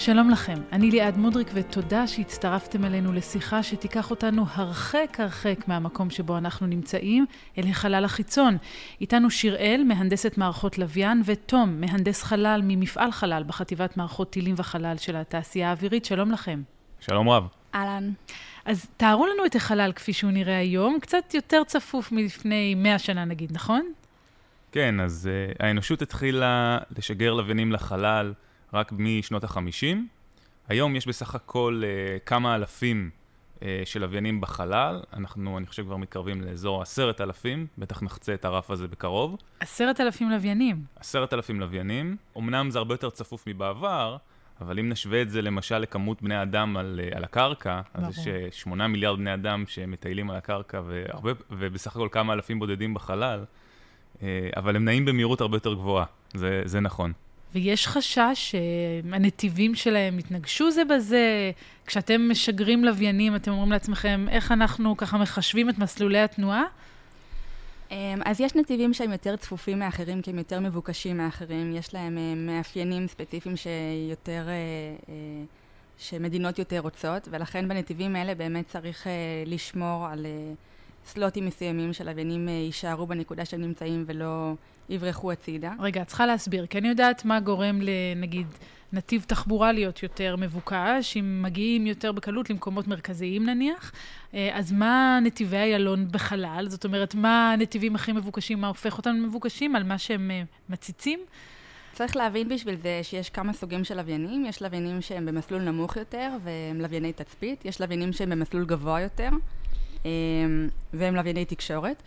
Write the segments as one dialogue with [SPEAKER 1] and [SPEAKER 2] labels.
[SPEAKER 1] שלום לכם, אני ליעד מודריק ותודה שהצטרפתם אלינו לשיחה שתיקח אותנו הרחק הרחק מהמקום שבו אנחנו נמצאים, אל החלל החיצון. איתנו שיראל, מהנדסת מערכות לוויין, ותום, מהנדס חלל ממפעל חלל בחטיבת מערכות טילים וחלל של התעשייה האווירית. שלום לכם.
[SPEAKER 2] שלום רב.
[SPEAKER 3] אהלן.
[SPEAKER 1] אז תארו לנו את החלל כפי שהוא נראה היום, קצת יותר צפוף מלפני מאה שנה נגיד, נכון?
[SPEAKER 2] כן, אז uh, האנושות התחילה לשגר לוויינים לחלל. רק משנות ה-50. היום יש בסך הכל uh, כמה אלפים uh, של לוויינים בחלל. אנחנו, אני חושב, כבר מתקרבים לאזור עשרת אלפים, בטח נחצה את הרף הזה בקרוב.
[SPEAKER 1] עשרת אלפים לוויינים.
[SPEAKER 2] עשרת אלפים לוויינים. אמנם זה הרבה יותר צפוף מבעבר, אבל אם נשווה את זה למשל לכמות בני אדם על, uh, על הקרקע, ברור. אז יש שמונה מיליארד בני אדם שמטיילים על הקרקע, והרבה, ובסך הכל כמה אלפים בודדים בחלל, uh, אבל הם נעים במהירות הרבה יותר גבוהה, זה, זה נכון.
[SPEAKER 1] ויש חשש שהנתיבים שלהם יתנגשו זה בזה. כשאתם משגרים לוויינים, אתם אומרים לעצמכם, איך אנחנו ככה מחשבים את מסלולי התנועה?
[SPEAKER 3] אמ, אז יש נתיבים שהם יותר צפופים מאחרים, כי הם יותר מבוקשים מאחרים. יש להם אה, מאפיינים ספציפיים שיותר, אה, אה, שמדינות יותר רוצות, ולכן בנתיבים האלה באמת צריך לשמור על סלוטים מסוימים שלוויינים יישארו בנקודה שהם נמצאים ולא יברחו הצידה.
[SPEAKER 1] רגע, את צריכה להסביר, כי אני יודעת מה גורם לנגיד נתיב תחבורה להיות יותר מבוקש, אם מגיעים יותר בקלות למקומות מרכזיים נניח, אה, אז מה נתיבי איילון בחלל? זאת אומרת, מה הנתיבים הכי מבוקשים, מה הופך אותם למבוקשים, על מה שהם אה, מציצים?
[SPEAKER 3] צריך להבין בשביל זה שיש כמה סוגים של לוויינים. יש לוויינים שהם במסלול נמוך יותר, והם לווייני תצפית. יש לוויינים שהם במסלול גבוה יותר, אה, והם לווייני תקשורת.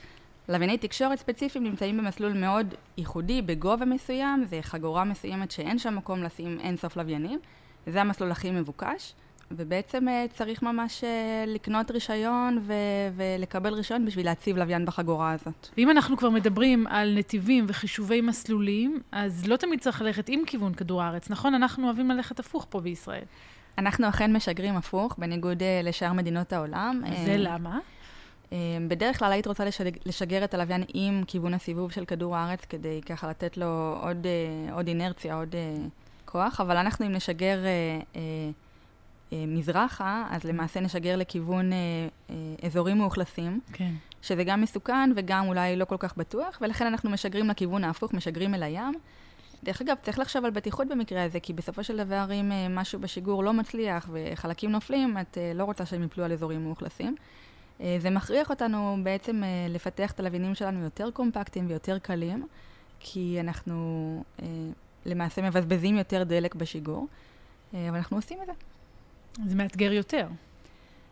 [SPEAKER 3] לווייני תקשורת ספציפיים נמצאים במסלול מאוד ייחודי, בגובה מסוים, זה חגורה מסוימת שאין שם מקום לשים אין סוף לוויינים. זה המסלול הכי מבוקש, ובעצם אה, צריך ממש אה, לקנות רישיון ו- ולקבל רישיון בשביל להציב לוויין בחגורה הזאת.
[SPEAKER 1] ואם אנחנו כבר מדברים על נתיבים וחישובי מסלולים, אז לא תמיד צריך ללכת עם כיוון כדור הארץ, נכון? אנחנו אוהבים ללכת הפוך פה בישראל.
[SPEAKER 3] אנחנו אכן משגרים הפוך, בניגוד אה, לשאר מדינות העולם.
[SPEAKER 1] זה למה?
[SPEAKER 3] אמ, בדרך כלל היית רוצה לשגר, לשגר את הלוויין עם כיוון הסיבוב של כדור הארץ, כדי ככה לתת לו עוד, אה, עוד אינרציה, עוד אה, כוח, אבל אנחנו אם נשגר אה, מזרחה, אז למעשה נשגר לכיוון אזורים מאוכלסים, כן. שזה גם מסוכן וגם אולי לא כל כך בטוח, ולכן אנחנו משגרים לכיוון ההפוך, משגרים אל הים. דרך אגב, צריך לחשוב על בטיחות במקרה הזה, כי בסופו של דבר, אם משהו בשיגור לא מצליח וחלקים נופלים, את לא רוצה שהם יפלו על אזורים מאוכלסים. אה, זה מכריח אותנו בעצם אה, לפתח את הלוויינים שלנו יותר קומפקטיים ויותר קלים, כי אנחנו אה, למעשה מבזבזים יותר דלק בשיגור, אבל אנחנו עושים את זה.
[SPEAKER 1] זה מאתגר יותר.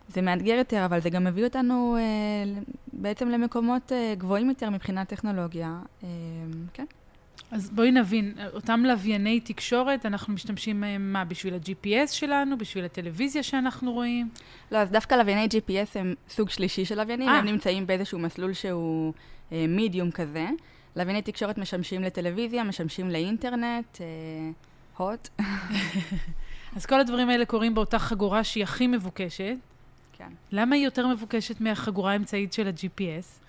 [SPEAKER 3] זה מאתגר יותר, אבל זה גם מביא אותנו בעצם למקומות גבוהים יותר מבחינת טכנולוגיה, כן.
[SPEAKER 1] אז בואי נבין, אותם לווייני תקשורת, אנחנו משתמשים בהם מה, בשביל ה-GPS שלנו, בשביל הטלוויזיה שאנחנו רואים?
[SPEAKER 3] לא, אז דווקא לווייני GPS הם סוג שלישי של לוויינים, 아. אה. הם נמצאים באיזשהו מסלול שהוא מידיום אה, כזה. לווייני תקשורת משמשים לטלוויזיה, משמשים לאינטרנט, הוט. אה,
[SPEAKER 1] אז כל הדברים האלה קורים באותה חגורה שהיא הכי מבוקשת.
[SPEAKER 3] כן.
[SPEAKER 1] למה היא יותר מבוקשת מהחגורה האמצעית של ה-GPS?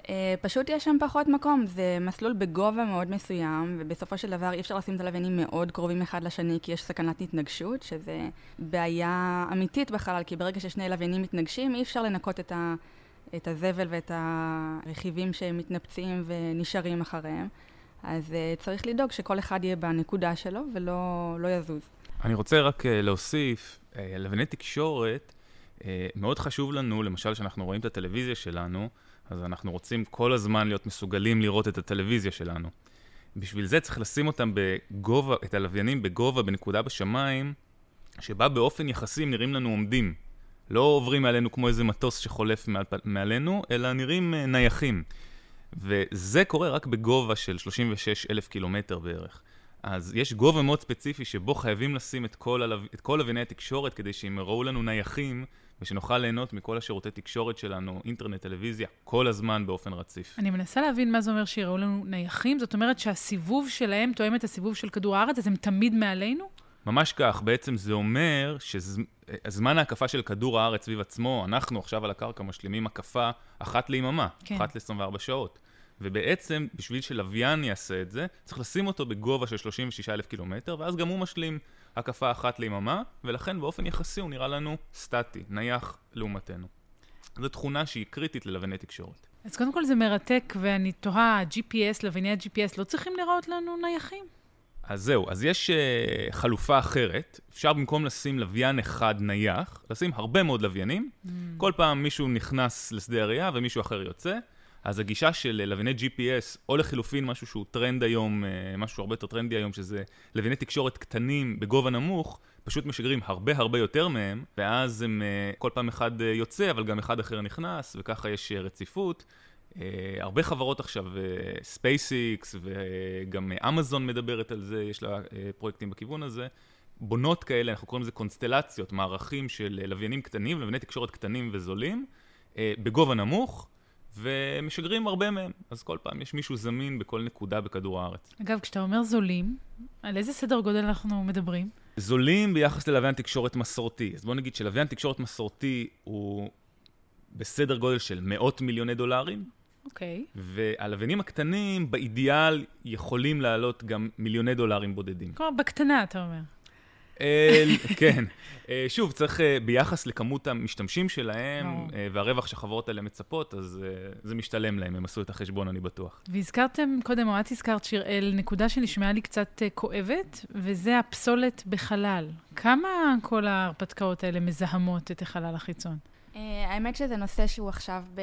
[SPEAKER 3] Uh, פשוט יש שם פחות מקום, זה מסלול בגובה מאוד מסוים, ובסופו של דבר אי אפשר לשים את הלוויינים מאוד קרובים אחד לשני, כי יש סכנת התנגשות, שזה בעיה אמיתית בחלל, כי ברגע ששני לוויינים מתנגשים, אי אפשר לנקות את, ה, את הזבל ואת הרכיבים שהם מתנפצים ונשארים אחריהם. אז uh, צריך לדאוג שכל אחד יהיה בנקודה שלו ולא לא יזוז.
[SPEAKER 2] אני רוצה רק uh, להוסיף, לווייני תקשורת, מאוד חשוב לנו, למשל, כשאנחנו רואים את הטלוויזיה שלנו, אז אנחנו רוצים כל הזמן להיות מסוגלים לראות את הטלוויזיה שלנו. בשביל זה צריך לשים אותם בגובה, את הלוויינים בגובה, בנקודה בשמיים, שבה באופן יחסי הם נראים לנו עומדים. לא עוברים מעלינו כמו איזה מטוס שחולף מעל, מעלינו, אלא נראים uh, נייחים. וזה קורה רק בגובה של 36 אלף קילומטר בערך. אז יש גובה מאוד ספציפי שבו חייבים לשים את כל, הלו... כל לווייני התקשורת כדי שהם יראו לנו נייחים ושנוכל ליהנות מכל השירותי תקשורת שלנו, אינטרנט, טלוויזיה, כל הזמן באופן רציף.
[SPEAKER 1] אני מנסה להבין מה זה אומר שיראו לנו נייחים, זאת אומרת שהסיבוב שלהם תואם את הסיבוב של כדור הארץ, אז הם תמיד מעלינו?
[SPEAKER 2] ממש כך, בעצם זה אומר שזמן ההקפה של כדור הארץ סביב עצמו, אנחנו עכשיו על הקרקע משלימים הקפה אחת ליממה, כן. אחת ל-24 שעות. ובעצם, בשביל שלוויין יעשה את זה, צריך לשים אותו בגובה של 36 אלף קילומטר, ואז גם הוא משלים הקפה אחת ליממה, ולכן באופן יחסי הוא נראה לנו סטטי, נייח לעומתנו. זו תכונה שהיא קריטית ללוויני תקשורת.
[SPEAKER 1] אז קודם כל זה מרתק, ואני תוהה, GPS, לוויני ה-GPS לא צריכים לראות לנו נייחים?
[SPEAKER 2] אז זהו, אז יש uh, חלופה אחרת. אפשר במקום לשים לוויין אחד נייח, לשים הרבה מאוד לוויינים. Mm. כל פעם מישהו נכנס לשדה הראייה ומישהו אחר יוצא. אז הגישה של לווייני GPS, או לחילופין משהו שהוא טרנד היום, אה, משהו הרבה יותר טרנדי היום, שזה לווייני תקשורת קטנים בגובה נמוך, פשוט משגרים הרבה הרבה יותר מהם, ואז הם, אה, כל פעם אחד אה, יוצא, אבל גם אחד אחר נכנס, וככה יש רציפות. הרבה חברות עכשיו, SpaceX וגם אמזון מדברת על זה, יש לה פרויקטים בכיוון הזה. בונות כאלה, אנחנו קוראים לזה קונסטלציות, מערכים של לוויינים קטנים, לווייני תקשורת קטנים וזולים, בגובה נמוך, ומשגרים הרבה מהם. אז כל פעם יש מישהו זמין בכל נקודה בכדור הארץ.
[SPEAKER 1] אגב, כשאתה אומר זולים, על איזה סדר גודל אנחנו מדברים?
[SPEAKER 2] זולים ביחס ללוויין תקשורת מסורתי. אז בוא נגיד שלוויין תקשורת מסורתי הוא בסדר גודל של מאות מיליוני דולרים.
[SPEAKER 1] אוקיי. Okay.
[SPEAKER 2] והלוויינים הקטנים, באידיאל, יכולים לעלות גם מיליוני דולרים בודדים.
[SPEAKER 1] כלומר, בקטנה, אתה אומר.
[SPEAKER 2] כן. אה, שוב, צריך, אה, ביחס לכמות המשתמשים שלהם אה, והרווח שהחברות האלה מצפות, אז זה משתלם להם, הם עשו את החשבון, אני בטוח.
[SPEAKER 1] והזכרתם קודם, או את הזכרת, שיראל, נקודה שנשמעה לי קצת כואבת, וזה הפסולת בחלל. כמה כל ההרפתקאות האלה מזהמות את החלל החיצון?
[SPEAKER 3] האמת שזה נושא שהוא עכשיו ב...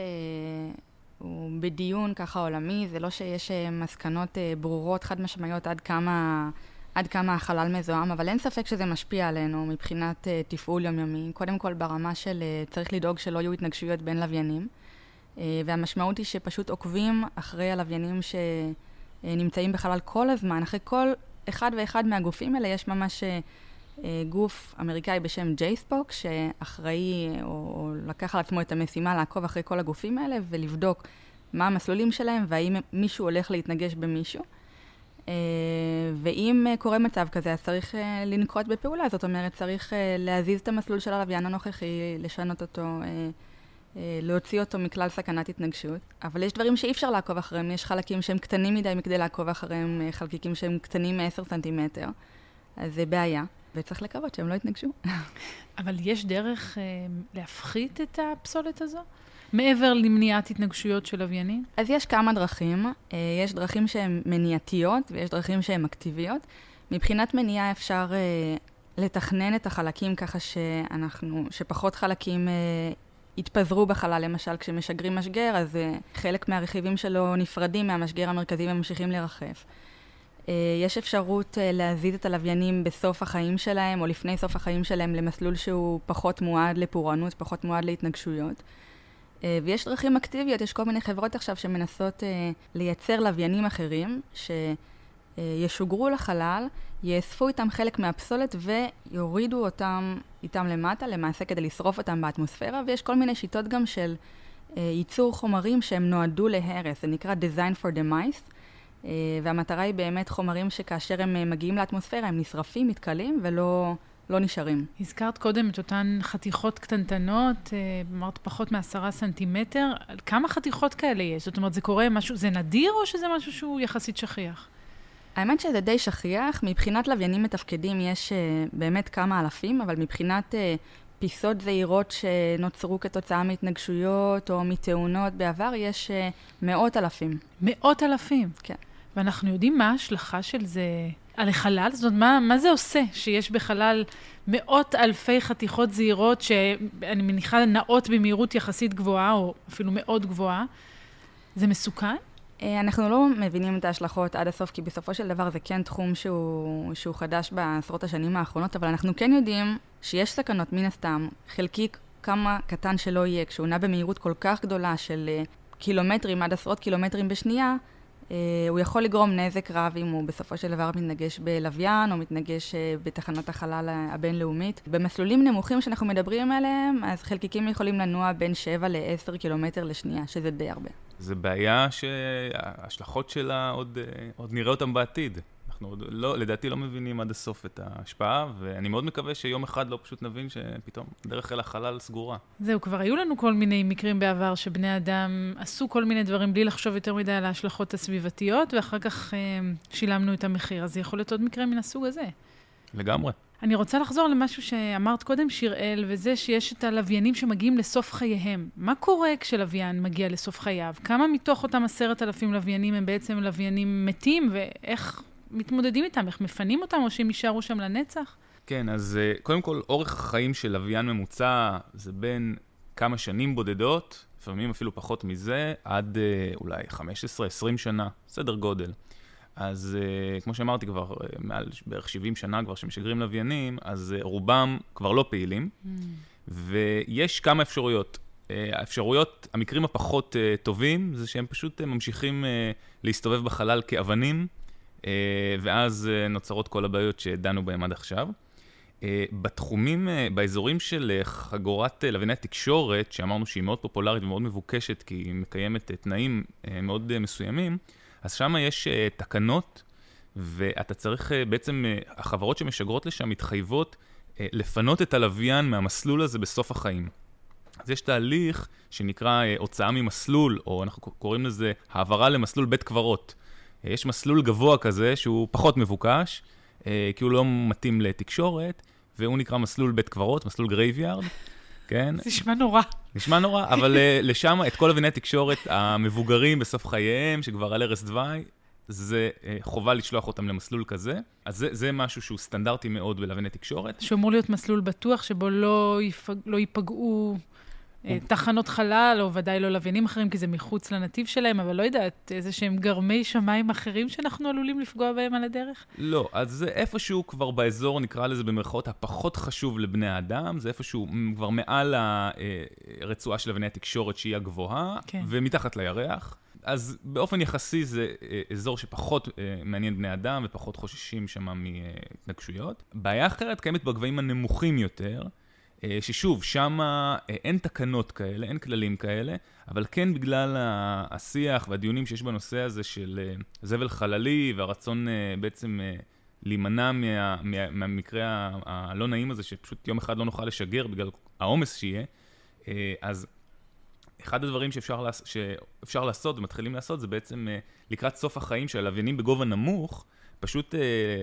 [SPEAKER 3] הוא בדיון ככה עולמי, זה לא שיש מסקנות ברורות, חד משמעיות, עד כמה... עד כמה החלל מזוהם, אבל אין ספק שזה משפיע עלינו מבחינת uh, תפעול יומיומי. קודם כל ברמה של uh, צריך לדאוג שלא יהיו התנגשויות בין לוויינים, uh, והמשמעות היא שפשוט עוקבים אחרי הלוויינים שנמצאים בחלל כל הזמן. אחרי כל אחד ואחד מהגופים האלה יש ממש uh, גוף אמריקאי בשם ג'ייספוק, שאחראי או, או לקח על עצמו את המשימה לעקוב אחרי כל הגופים האלה ולבדוק מה המסלולים שלהם והאם מישהו הולך להתנגש במישהו. אה, ואם אה, קורה מצב כזה, אז צריך אה, לנקוט בפעולה, זאת אומרת, צריך להזיז את המסלול של הלוויין הנוכחי, לשנות אותו, להוציא אותו מכלל סכנת התנגשות. אבל יש דברים שאי אפשר לעקוב אחריהם, יש חלקים שהם קטנים מדי מכדי לעקוב אחריהם, חלקיקים שהם קטנים מ-10 סנטימטר, אז זה בעיה. וצריך לקוות שהם לא יתנגשו.
[SPEAKER 1] אבל יש דרך להפחית את הפסולת הזו? מעבר למניעת התנגשויות של לוויינים?
[SPEAKER 3] אז יש כמה דרכים. אה, יש דרכים שהן מניעתיות ויש דרכים שהן אקטיביות. מבחינת מניעה אפשר אה, לתכנן את החלקים ככה שאנחנו, שפחות חלקים אה, יתפזרו בחלל. למשל, כשמשגרים משגר, אז חלק מהרכיבים שלו נפרדים מהמשגר המרכזי וממשיכים לרחף. יש אפשרות להזיז את הלוויינים בסוף החיים שלהם, או לפני סוף החיים שלהם, למסלול שהוא פחות מועד לפורענות, פחות מועד להתנגשויות. אה, ויש דרכים אקטיביות, יש כל מיני חברות עכשיו שמנסות אה, לייצר לוויינים אחרים, שישוגרו לחלל, יאספו איתם חלק מהפסולת ויורידו אותם איתם למטה, למעשה כדי לשרוף אותם באטמוספירה, ויש כל מיני שיטות גם של אה, ייצור חומרים שהם נועדו להרס, זה נקרא Design for the Mice. והמטרה היא באמת חומרים שכאשר הם מגיעים לאטמוספירה הם נשרפים, מתכלים ולא לא נשארים.
[SPEAKER 1] הזכרת קודם את אותן חתיכות קטנטנות, אה, אמרת פחות מעשרה סנטימטר, כמה חתיכות כאלה יש? זאת אומרת, זה קורה משהו, זה נדיר או שזה משהו שהוא יחסית שכיח?
[SPEAKER 3] האמת שזה די שכיח, מבחינת לוויינים מתפקדים יש uh, באמת כמה אלפים, אבל מבחינת uh, פיסות זעירות שנוצרו כתוצאה מהתנגשויות או מתאונות בעבר, יש uh, מאות אלפים.
[SPEAKER 1] מאות אלפים?
[SPEAKER 3] כן.
[SPEAKER 1] ואנחנו יודעים מה ההשלכה של זה על החלל? זאת אומרת, מה, מה זה עושה שיש בחלל מאות אלפי חתיכות זעירות שאני מניחה נעות במהירות יחסית גבוהה, או אפילו מאוד גבוהה? זה מסוכן?
[SPEAKER 3] אה, אנחנו לא מבינים את ההשלכות עד הסוף, כי בסופו של דבר זה כן תחום שהוא, שהוא חדש בעשרות השנים האחרונות, אבל אנחנו כן יודעים שיש סכנות, מן הסתם, חלקיק כמה קטן שלא יהיה, כשהוא נע במהירות כל כך גדולה של אה, קילומטרים עד עשרות קילומטרים בשנייה, הוא יכול לגרום נזק רב אם הוא בסופו של דבר מתנגש בלוויין או מתנגש uh, בתחנת החלל הבינלאומית. במסלולים נמוכים שאנחנו מדברים עליהם, אז חלקיקים יכולים לנוע בין 7 ל-10 קילומטר לשנייה, שזה די הרבה.
[SPEAKER 2] זה בעיה שההשלכות שלה עוד, uh, עוד נראה אותן בעתיד. אנחנו לא, לדעתי לא מבינים עד הסוף את ההשפעה, ואני מאוד מקווה שיום אחד לא פשוט נבין שפתאום דרך אל החלל סגורה.
[SPEAKER 1] זהו, כבר היו לנו כל מיני מקרים בעבר שבני אדם עשו כל מיני דברים בלי לחשוב יותר מדי על ההשלכות הסביבתיות, ואחר כך אה, שילמנו את המחיר. אז זה יכול להיות עוד מקרה מן הסוג הזה.
[SPEAKER 2] לגמרי.
[SPEAKER 1] אני רוצה לחזור למשהו שאמרת קודם, שיראל, וזה שיש את הלוויינים שמגיעים לסוף חייהם. מה קורה כשלוויין מגיע לסוף חייו? כמה מתוך אותם עשרת אלפים לוויינים הם בעצם לוויינים מתים, ואיך מתמודדים איתם? איך מפנים אותם, או שהם יישארו שם לנצח?
[SPEAKER 2] כן, אז אה, קודם כל, אורך החיים של לוויין ממוצע זה בין כמה שנים בודדות, לפעמים אפילו פחות מזה, עד אה, אולי 15-20 שנה, סדר גודל. אז uh, כמו שאמרתי כבר, uh, מעל בערך 70 שנה כבר שמשגרים לוויינים, אז uh, רובם כבר לא פעילים, mm. ויש כמה אפשרויות. האפשרויות, המקרים הפחות טובים, זה שהם פשוט ממשיכים להסתובב בחלל כאבנים, ואז uh, נוצרות כל הבעיות שדנו בהן עד עכשיו. Uh, בתחומים, באזורים של חגורת uh, לווייני תקשורת, שאמרנו שהיא מאוד פופולרית ומאוד מבוקשת, כי היא מקיימת תנאים מאוד מסוימים, אז שם יש תקנות, ואתה צריך בעצם, החברות שמשגרות לשם מתחייבות לפנות את הלוויין מהמסלול הזה בסוף החיים. אז יש תהליך שנקרא הוצאה ממסלול, או אנחנו קוראים לזה העברה למסלול בית קברות. יש מסלול גבוה כזה שהוא פחות מבוקש, אה, כי הוא לא מתאים לתקשורת, והוא נקרא מסלול בית קברות, מסלול graveyard. כן?
[SPEAKER 1] זה נשמע נורא.
[SPEAKER 2] נשמע נורא, אבל uh, לשם, את כל אביני התקשורת המבוגרים בסוף חייהם, שכבר על ערש דווי, זה uh, חובה לשלוח אותם למסלול כזה. אז זה, זה משהו שהוא סטנדרטי מאוד בלוויני תקשורת.
[SPEAKER 1] שאמור להיות מסלול בטוח, שבו לא, יפג, לא ייפגעו אה, תחנות חלל, או ודאי לא לוויינים אחרים, כי זה מחוץ לנתיב שלהם, אבל לא יודעת, איזה שהם גרמי שמיים אחרים שאנחנו עלולים לפגוע בהם על הדרך?
[SPEAKER 2] לא, אז זה איפשהו כבר באזור, נקרא לזה במרכאות, הפחות חשוב לבני האדם, זה איפשהו כבר מעל הרצועה אה, של אבני התקשורת שהיא הגבוהה, כן. ומתחת לירח. אז באופן יחסי זה אה, אזור שפחות מעניין בני אדם ופחות חוששים שם מהתנגשויות. בעיה אחרת קיימת בגבהים הנמוכים יותר. אה, ששוב, שם אה, אין תקנות כאלה, אין כללים כאלה, אבל כן בגלל השיח והדיונים שיש בנושא הזה של אה, זבל חללי והרצון בעצם להימנע מה, מה, מהמקרה הלא נעים הזה, שפשוט יום אחד לא נוכל לשגר בגלל העומס שיהיה, אז אחד הדברים שאפשר, שאפשר לעשות ומתחילים לעשות זה בעצם לקראת סוף החיים של הלוויינים בגובה נמוך, פשוט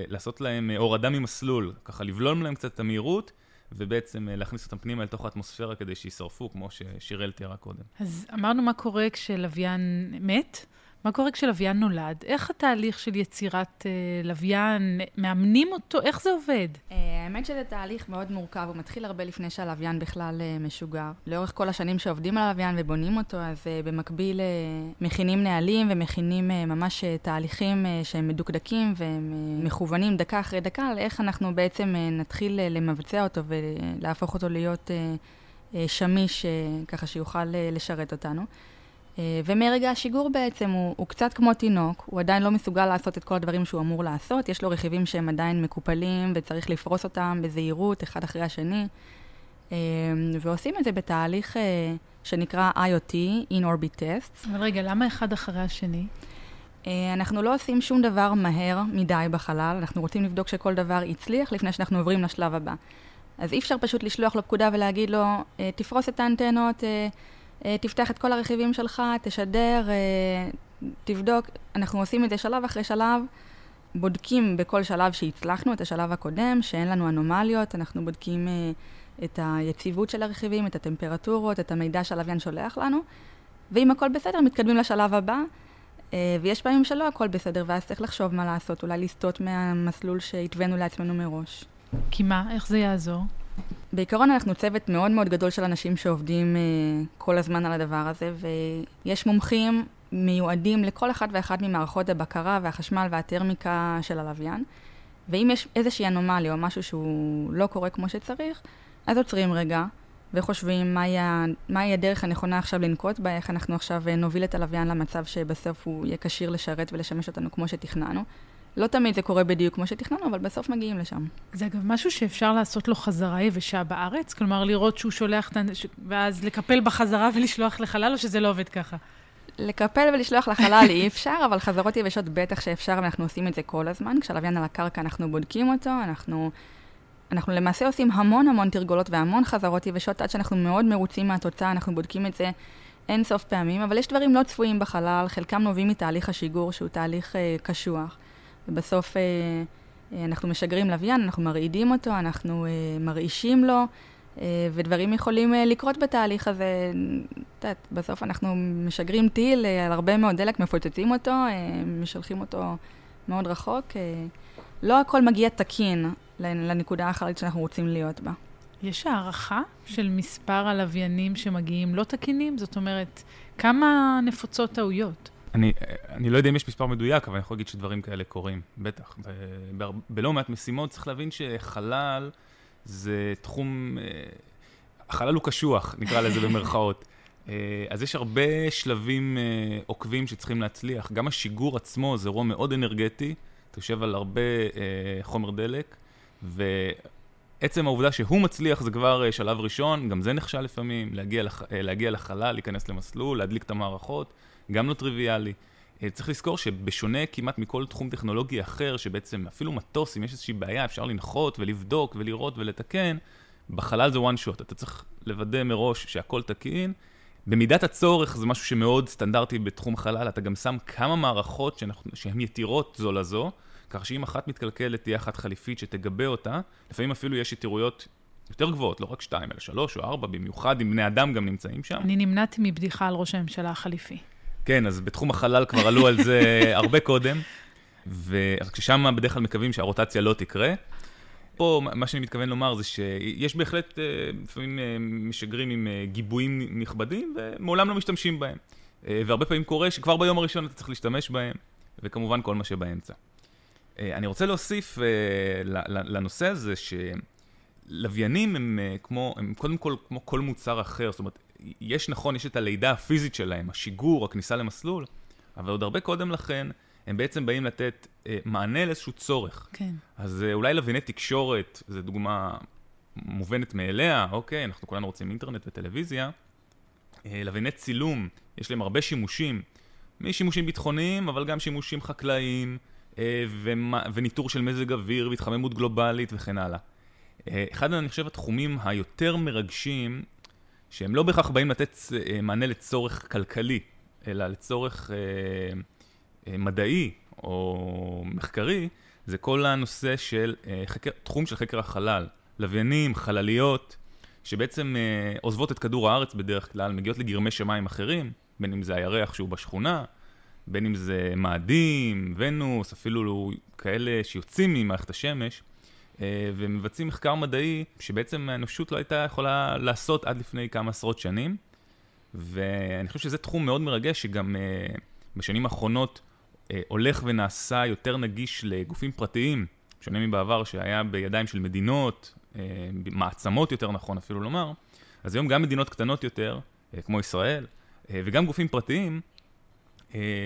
[SPEAKER 2] לעשות להם הורדה ממסלול, ככה לבלום להם קצת את המהירות. ובעצם אה, להכניס אותם פנימה לתוך האטמוספירה כדי שישרפו, כמו ששיראל תיארה קודם.
[SPEAKER 1] אז אמרנו מה קורה כשלוויין מת, מה קורה כשלוויין נולד? איך התהליך של יצירת אה, לוויין, מאמנים אותו? איך זה עובד?
[SPEAKER 3] אה, האמת שזה תהליך מאוד מורכב, הוא מתחיל הרבה לפני שהלוויין בכלל אה, משוגר. לאורך כל השנים שעובדים על הלוויין ובונים אותו, אז אה, במקביל אה, מכינים נהלים ומכינים אה, ממש אה, תהליכים אה, שהם מדוקדקים והם אה, מכוונים דקה אחרי דקה על איך אנחנו בעצם אה, נתחיל אה, למבצע אותו ולהפוך אותו להיות אה, אה, שמיש, אה, ככה שיוכל אה, לשרת אותנו. אה, ומרגע השיגור בעצם הוא, הוא קצת כמו תינוק, הוא עדיין לא מסוגל לעשות את כל הדברים שהוא אמור לעשות, יש לו רכיבים שהם עדיין מקופלים וצריך לפרוס אותם בזהירות, אחד אחרי השני, אה, ועושים את זה בתהליך אה, שנקרא IoT, In-Orbit Tests.
[SPEAKER 1] אבל רגע, למה אחד אחרי השני?
[SPEAKER 3] אנחנו לא עושים שום דבר מהר מדי בחלל, אנחנו רוצים לבדוק שכל דבר הצליח לפני שאנחנו עוברים לשלב הבא. אז אי אפשר פשוט לשלוח לו פקודה ולהגיד לו, תפרוס את האנטנות, תפתח את כל הרכיבים שלך, תשדר, אה, תבדוק. אנחנו עושים את זה שלב אחרי שלב, בודקים בכל שלב שהצלחנו, את השלב הקודם, שאין לנו אנומליות, אנחנו בודקים אה, את היציבות של הרכיבים, את הטמפרטורות, את המידע שהלוויין שולח לנו, ואם הכל בסדר, מתקדמים לשלב הבא. ויש פעמים שלא הכל בסדר, ואז צריך לחשוב מה לעשות, אולי לסטות מהמסלול שהתווינו לעצמנו מראש.
[SPEAKER 1] כי מה? איך זה יעזור?
[SPEAKER 3] בעיקרון אנחנו צוות מאוד מאוד גדול של אנשים שעובדים uh, כל הזמן על הדבר הזה, ויש מומחים מיועדים לכל אחת ואחת ממערכות הבקרה והחשמל והטרמיקה של הלוויין, ואם יש איזושהי אנומליה או משהו שהוא לא קורה כמו שצריך, אז עוצרים רגע וחושבים מהי, הדרך הנכונה עכשיו לנקוט בה, איך אנחנו עכשיו אה, נוביל את הלוויין למצב שבסוף הוא יהיה כשיר לשרת ולשמש אותנו כמו שתכננו. לא תמיד זה קורה בדיוק כמו שתכננו, אבל בסוף מגיעים לשם.
[SPEAKER 1] זה אגב משהו שאפשר לעשות לו חזרה יבשה בארץ? כלומר, לראות שהוא שולח, את ה... ואז לקפל בחזרה ולשלוח לחלל, או שזה לא עובד ככה?
[SPEAKER 3] לקפל ולשלוח לחלל אי אפשר, אבל חזרות יבשות בטח שאפשר, ואנחנו עושים את זה כל הזמן. כשהלוויין על הקרקע אנחנו בודקים אותו, אנחנו, אנחנו למעשה עושים המון המון תרגולות והמון חזרות יבשות, עד שאנחנו מאוד מרוצים מהתוצאה, אנחנו בודקים את זה אין סוף פעמים, אבל יש דברים לא צפויים בחלל, חלקם נובעים מתהליך השיגור, שהוא תהליך אה, קשוח. ובסוף אה, אנחנו משגרים לוויין, אנחנו מרעידים אותו, אנחנו מרעישים לו, ודברים יכולים לקרות בתהליך הזה. יודעת, בסוף אנחנו משגרים טיל על הרבה מאוד דלק, מפוצצים אותו, משלחים אותו מאוד רחוק. לא הכל מגיע תקין לנקודה האחרית שאנחנו רוצים להיות בה.
[SPEAKER 1] יש הערכה של מספר הלוויינים שמגיעים לא תקינים? זאת אומרת, כמה נפוצות טעויות?
[SPEAKER 2] אני, אני לא יודע אם יש מספר מדויק, אבל אני יכול להגיד שדברים כאלה קורים, בטח. ב, ב, בלא מעט משימות צריך להבין שחלל זה תחום, אה, החלל הוא קשוח, נקרא לזה במרכאות. אה, אז יש הרבה שלבים אה, עוקבים שצריכים להצליח. גם השיגור עצמו זה אירוע מאוד אנרגטי, אתה יושב על הרבה חומר דלק, ועצם העובדה שהוא מצליח זה כבר שלב ראשון, גם זה נכשל לפעמים, להגיע, לח, להגיע לחלל, להיכנס למסלול, להדליק את המערכות. גם לא טריוויאלי. אה, צריך לזכור שבשונה כמעט מכל תחום טכנולוגי אחר, שבעצם אפילו מטוס, אם יש איזושהי בעיה, אפשר לנחות ולבדוק ולראות ולתקן, בחלל זה one shot. אתה צריך לוודא מראש שהכל תקין. במידת הצורך זה משהו שמאוד סטנדרטי בתחום החלל, אתה גם שם כמה מערכות שהן יתירות זו לזו, כך שאם אחת מתקלקלת תהיה אחת חליפית שתגבה אותה, לפעמים אפילו יש יתירויות יותר גבוהות, לא רק שתיים, אלא שלוש או ארבע, במיוחד אם בני אדם גם נמצאים שם.
[SPEAKER 1] אני נמנעתי מבדיחה על ראש הממשלה החליפי.
[SPEAKER 2] כן, אז בתחום החלל כבר עלו על זה הרבה קודם, ושם בדרך כלל מקווים שהרוטציה לא תקרה. פה, מה שאני מתכוון לומר זה שיש בהחלט אה, לפעמים אה, משגרים עם אה, גיבויים נכבדים, ומעולם לא משתמשים בהם. והרבה פעמים קורה שכבר ביום הראשון אתה צריך להשתמש בהם, וכמובן כל מה שבאמצע. אני רוצה להוסיף לנושא הזה, שלוויינים הם כמו, הם קודם כל כמו כל מוצר אחר, זאת אומרת, יש נכון, יש את הלידה הפיזית שלהם, השיגור, הכניסה למסלול, אבל עוד הרבה קודם לכן, הם בעצם באים לתת אה, מענה לאיזשהו צורך.
[SPEAKER 1] כן.
[SPEAKER 2] אז אה, אולי לווייני תקשורת, זו דוגמה מובנת מאליה, אוקיי, אנחנו כולנו רוצים אינטרנט וטלוויזיה. אה, לווייני צילום, יש להם הרבה שימושים, משימושים ביטחוניים, אבל גם שימושים חקלאיים, אה, ומה, וניטור של מזג אוויר, והתחממות גלובלית וכן הלאה. אה, אחד, אני חושב, התחומים היותר מרגשים שהם לא בהכרח באים לתת אה, מענה לצורך כלכלי, אלא לצורך אה, אה, מדעי או מחקרי, זה כל הנושא של אה, חקר, תחום של חקר החלל. לוויינים, חלליות, שבעצם אה, עוזבות את כדור הארץ בדרך כלל, מגיעות לגרמי שמיים אחרים, בין אם זה הירח שהוא בשכונה, בין אם זה מאדים, ונוס, אפילו כאלה שיוצאים ממערכת השמש. אה, ומבצעים מחקר מדעי שבעצם האנושות לא הייתה יכולה לעשות עד לפני כמה עשרות שנים. ואני חושב שזה תחום מאוד מרגש, שגם uh, בשנים האחרונות uh, הולך ונעשה יותר נגיש לגופים פרטיים, שונה מבעבר שהיה בידיים של מדינות, מעצמות יותר נכון אפילו לומר. אז היום גם מדינות קטנות יותר, כמו ישראל, וגם גופים פרטיים,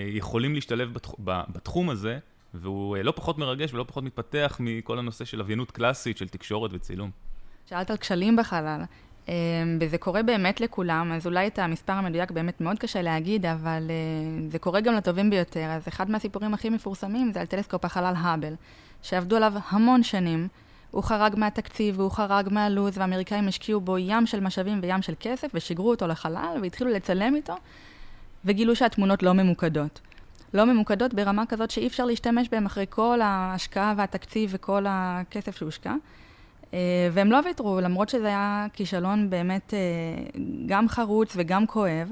[SPEAKER 2] יכולים להשתלב בתח... בתחום הזה והוא אה, לא פחות מרגש ולא פחות מתפתח מכל הנושא של לוויינות קלאסית, של תקשורת וצילום.
[SPEAKER 3] שאלת על כשלים בחלל, אה, וזה קורה באמת לכולם, אז אולי את המספר המדויק באמת מאוד קשה להגיד, אבל אה, זה קורה גם לטובים ביותר. אז אחד מהסיפורים הכי מפורסמים זה על טלסקופ החלל האבל, שעבדו עליו המון שנים. הוא חרג מהתקציב והוא חרג מהלו"ז, והאמריקאים השקיעו בו ים של משאבים וים של כסף, ושיגרו אותו לחלל, והתחילו לצלם איתו, וגילו שהתמונות לא ממוקדות. לא ממוקדות ברמה כזאת שאי אפשר להשתמש בהן אחרי כל ההשקעה והתקציב וכל הכסף שהושקע. אה, והם לא ויתרו, למרות שזה היה כישלון באמת אה, גם חרוץ וגם כואב.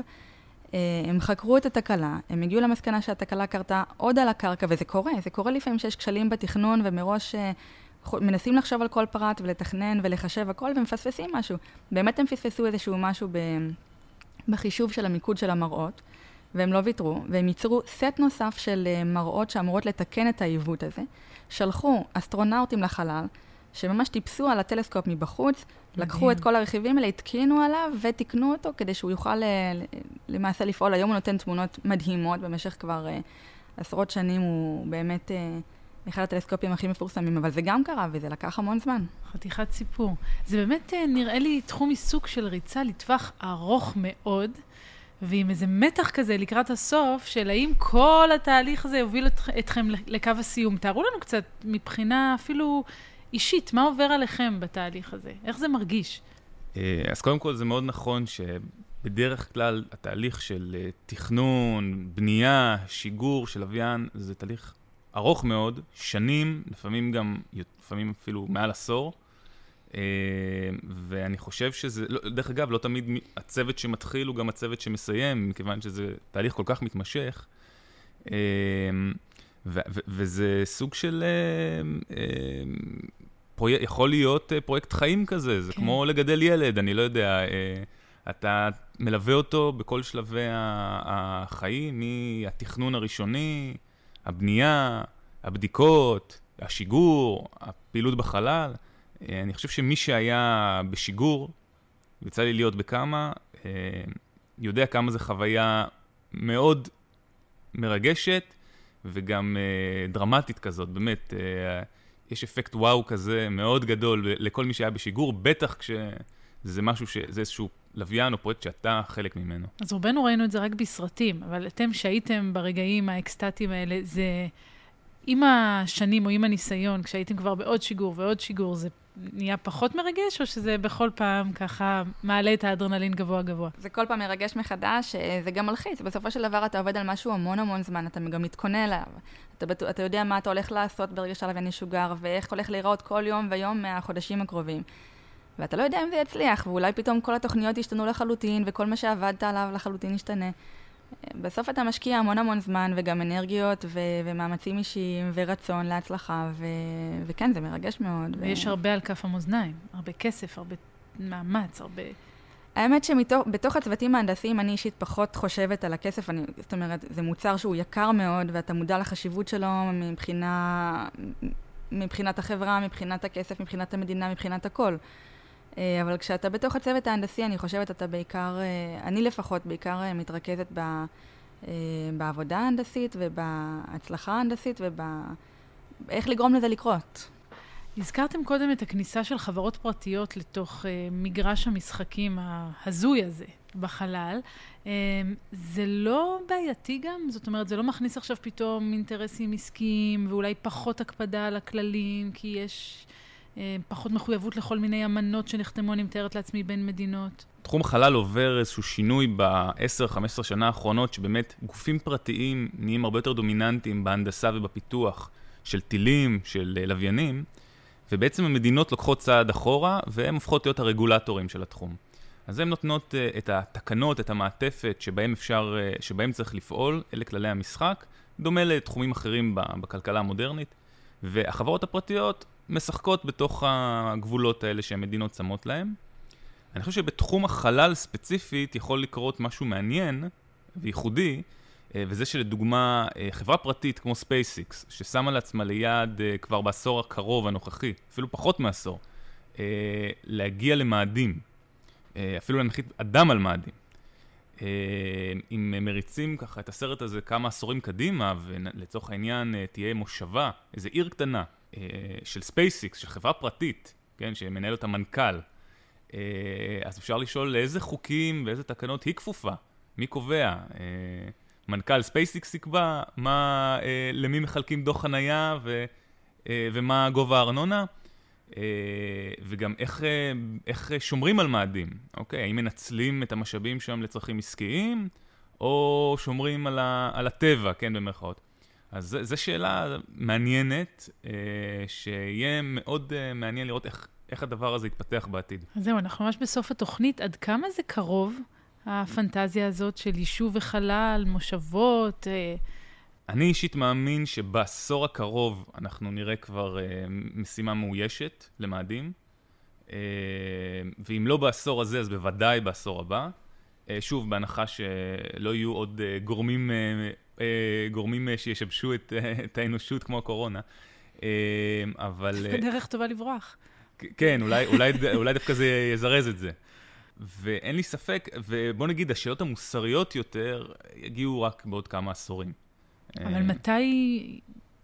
[SPEAKER 3] אה, הם חקרו את התקלה, הם הגיעו למסקנה שהתקלה קרתה עוד על הקרקע, וזה קורה, זה קורה לפעמים שיש כשלים בתכנון ומראש מנסים לחשוב על כל פרט ולתכנן ולחשב הכל ומפספסים משהו. באמת הם פספסו איזשהו משהו בחישוב של המיקוד של המראות. והם לא ויתרו, והם ייצרו סט נוסף של אה, מראות שאמורות לתקן את העיוות הזה. שלחו אסטרונאוטים לחלל, שממש טיפסו על הטלסקופ מבחוץ. לקחו את כל הרכיבים האלה, התקינו עליו ותיקנו אותו כדי שהוא יוכל אה, למעשה לפעול. היום הוא נותן תמונות מדהימות, במשך כבר uh, עשרות שנים הוא באמת uh, אחד הטלסקופים הכי מפורסמים, אבל זה גם קרה וזה לקח המון זמן.
[SPEAKER 1] חתיכת סיפור. זה באמת uh, נראה לי תחום עיסוק של ריצה לטווח ארוך מאוד. ועם איזה מתח כזה לקראת הסוף, של האם כל התהליך הזה יוביל את, אתכם לקו הסיום. תארו לנו קצת מבחינה אפילו אישית, מה עובר עליכם בתהליך הזה? איך זה מרגיש?
[SPEAKER 2] אה, אז קודם כל זה מאוד נכון שבדרך כלל התהליך של אה, תכנון, בנייה, שיגור של לוויין, זה תהליך ארוך מאוד, שנים, לפעמים גם, לפעמים אפילו מעל עשור. אה, ואני חושב שזה, לא, דרך אגב, לא תמיד הצוות שמתחיל הוא גם הצוות שמסיים, מכיוון שזה תהליך כל כך מתמשך. אה, וזה סוג של, פרויק, יכול להיות פרויקט חיים כזה, זה כן. כמו לגדל ילד, אני לא יודע, אתה מלווה אותו בכל שלבי החיים, מהתכנון הראשוני, הבנייה, הבדיקות, השיגור, הפעילות בחלל. אה, אני חושב שמי שהיה בשיגור, יצא לי להיות בכמה, אה, יודע כמה זו חוויה מאוד מרגשת וגם אה, דרמטית כזאת, באמת. יש אפקט וואו כזה מאוד גדול לכל מי שהיה בשיגור, בטח כשזה משהו, ש... זה איזשהו לוויין או פרויקט שאתה חלק ממנו.
[SPEAKER 1] אז רובנו ראינו את זה רק בסרטים, אבל אתם שהייתם ברגעים האקסטטיים האלה, זה עם השנים או עם הניסיון, כשהייתם כבר בעוד שיגור ועוד שיגור, זה נהיה פחות מרגש, או שזה בכל פעם ככה מעלה את האדרנלין גבוה גבוה?
[SPEAKER 3] זה כל פעם מרגש מחדש, אה, זה גם מלחיץ. בסופו של דבר אתה עובד על משהו המון המון זמן, אתה גם מתכונן אליו. אתה, אתה יודע מה אתה הולך לעשות ברגע שהלוויין ישוגר, ואיך הולך להיראות כל יום ויום מהחודשים הקרובים. ואתה לא יודע אם זה יצליח, ואולי פתאום כל התוכניות ישתנו לחלוטין, וכל מה שעבדת עליו לחלוטין ישתנה. בסוף אתה משקיע המון המון זמן, וגם אנרגיות, ו- ומאמצים אישיים, ורצון להצלחה, ו- וכן, זה מרגש מאוד.
[SPEAKER 1] ויש ו... הרבה על כף המאזניים, הרבה כסף, הרבה מאמץ, הרבה...
[SPEAKER 3] האמת שבתוך הצוותים ההנדסיים אני אישית פחות חושבת על הכסף, אני, זאת אומרת, זה מוצר שהוא יקר מאוד, ואתה מודע לחשיבות שלו מבחינה, מבחינת החברה, מבחינת הכסף, מבחינת המדינה, מבחינת הכל. אה, אבל כשאתה בתוך הצוות ההנדסי, אני חושבת, אתה בעיקר, אה, אני לפחות בעיקר אה, מתרכזת ב, בעבודה ההנדסית ובהצלחה ההנדסית ובאיך לגרום לזה לקרות.
[SPEAKER 1] הזכרתם קודם את הכניסה של חברות פרטיות לתוך מגרש המשחקים ההזוי הזה בחלל. זה לא בעייתי גם? זאת אומרת, זה לא מכניס עכשיו פתאום אינטרסים עסקיים ואולי פחות הקפדה על הכללים, כי יש פחות מחויבות לכל מיני אמנות שנחתמו, אני מתארת לעצמי, בין מדינות.
[SPEAKER 2] תחום חלל עובר איזשהו שינוי ב-10-15 שנה האחרונות, שבאמת גופים פרטיים נהיים הרבה יותר דומיננטיים בהנדסה ובפיתוח של טילים, של אה, לוויינים, ובעצם המדינות לוקחות צעד אחורה, והן הופכות להיות הרגולטורים של התחום. אז הן נותנות uh, את התקנות, את המעטפת שבהם אפשר, שבהם צריך לפעול, אלה כללי המשחק, דומה לתחומים אחרים בכלכלה המודרנית. והחברות הפרטיות משחקות בתוך הגבולות האלה שהמדינות שמות להן. אני חושב שבתחום החלל ספציפית יכול לקרות משהו מעניין וייחודי, אה, וזה שלדוגמה אה, חברה פרטית כמו SpaceX, ששמה לעצמה ליעד אה, כבר בעשור הקרוב הנוכחי, אפילו פחות מעשור, להגיע למאדים, אפילו להנחית אדם על מאדים. אם מריצים ככה את הסרט הזה כמה עשורים קדימה, ולצורך העניין תהיה מושבה, איזו עיר קטנה, של SpaceX, של חברה פרטית, כן, שמנהל אותה מנכ"ל, אה, אז אפשר לשאול לאיזה חוקים ואיזה תקנות היא כפופה, מי קובע? אה, מנכ"ל SpaceX יקבע מה, למי מחלקים דוח חנייה ו, ומה גובה הארנונה, וגם איך, איך שומרים על מאדים, אוקיי? האם מנצלים את המשאבים שם לצרכים עסקיים, או שומרים על, ה, על הטבע, כן, במרכאות. אז זו שאלה מעניינת, אה, שיהיה מאוד אה, מעניין לראות איך, איך הדבר הזה יתפתח בעתיד.
[SPEAKER 1] אז זהו, אנחנו ממש בסוף התוכנית. עד כמה זה קרוב, הפנטזיה הזאת של יישוב וחלל, מושבות? אה...
[SPEAKER 2] אני אישית מאמין שבעשור הקרוב אנחנו נראה כבר אה, משימה מאוישת למאדים. אה, ואם לא בעשור הזה, אז בוודאי בעשור הבא. אה, שוב, בהנחה שלא יהיו עוד אה, גורמים, אה, גורמים שישבשו את, את האנושות כמו הקורונה. אבל...
[SPEAKER 1] זה דרך טובה לברוח.
[SPEAKER 2] כן, אולי, אולי, אולי דווקא זה יזרז את זה. ואין לי ספק, ובוא נגיד, השאלות המוסריות יותר יגיעו רק בעוד כמה עשורים.
[SPEAKER 1] אבל מתי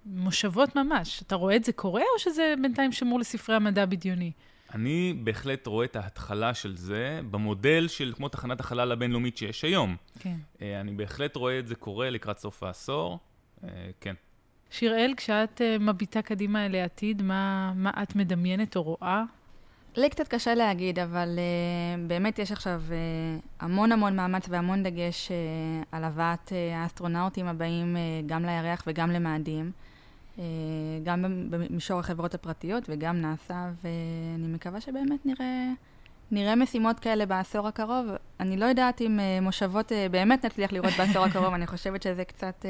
[SPEAKER 1] מושבות ממש? אתה רואה את זה קורה, או שזה בינתיים שמור לספרי המדע בדיוני?
[SPEAKER 2] אני בהחלט רואה את ההתחלה של זה במודל של כמו תחנת החלל הבינלאומית שיש היום. כן. אה, אני בהחלט רואה את זה קורה לקראת סוף העשור, אה, כן.
[SPEAKER 1] שיראל, כשאת אה, מביטה קדימה אל העתיד, מה, מה את מדמיינת או רואה?
[SPEAKER 3] לי קצת קשה להגיד, אבל uh, באמת יש עכשיו uh, המון המון מאמץ והמון דגש uh, על הבאת uh, האסטרונאוטים הבאים uh, גם לירח וגם למאדים. גם במישור החברות הפרטיות וגם נעשה, ואני מקווה שבאמת נראה, נראה משימות כאלה בעשור הקרוב. אני לא יודעת אם מושבות באמת נצליח לראות בעשור הקרוב, אני חושבת שזה קצת...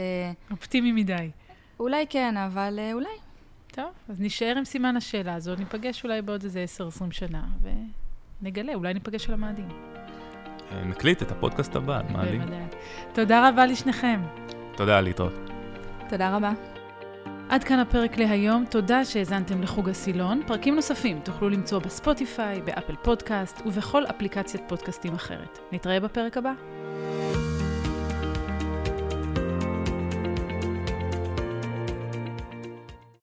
[SPEAKER 1] אופטימי מדי.
[SPEAKER 3] אולי כן, אבל אולי.
[SPEAKER 1] טוב, אז נשאר עם סימן השאלה הזאת, ניפגש אולי בעוד איזה 10-20 שנה, ונגלה, אולי ניפגש על המאדים.
[SPEAKER 2] אה, נקליט את הפודקאסט הבא, מאדים.
[SPEAKER 1] תודה רבה לשניכם.
[SPEAKER 2] תודה, להתראות.
[SPEAKER 3] תודה רבה.
[SPEAKER 1] עד כאן הפרק להיום, תודה שהאזנתם לחוג הסילון. פרקים נוספים תוכלו למצוא בספוטיפיי, באפל פודקאסט ובכל אפליקציית פודקאסטים אחרת. נתראה בפרק הבא.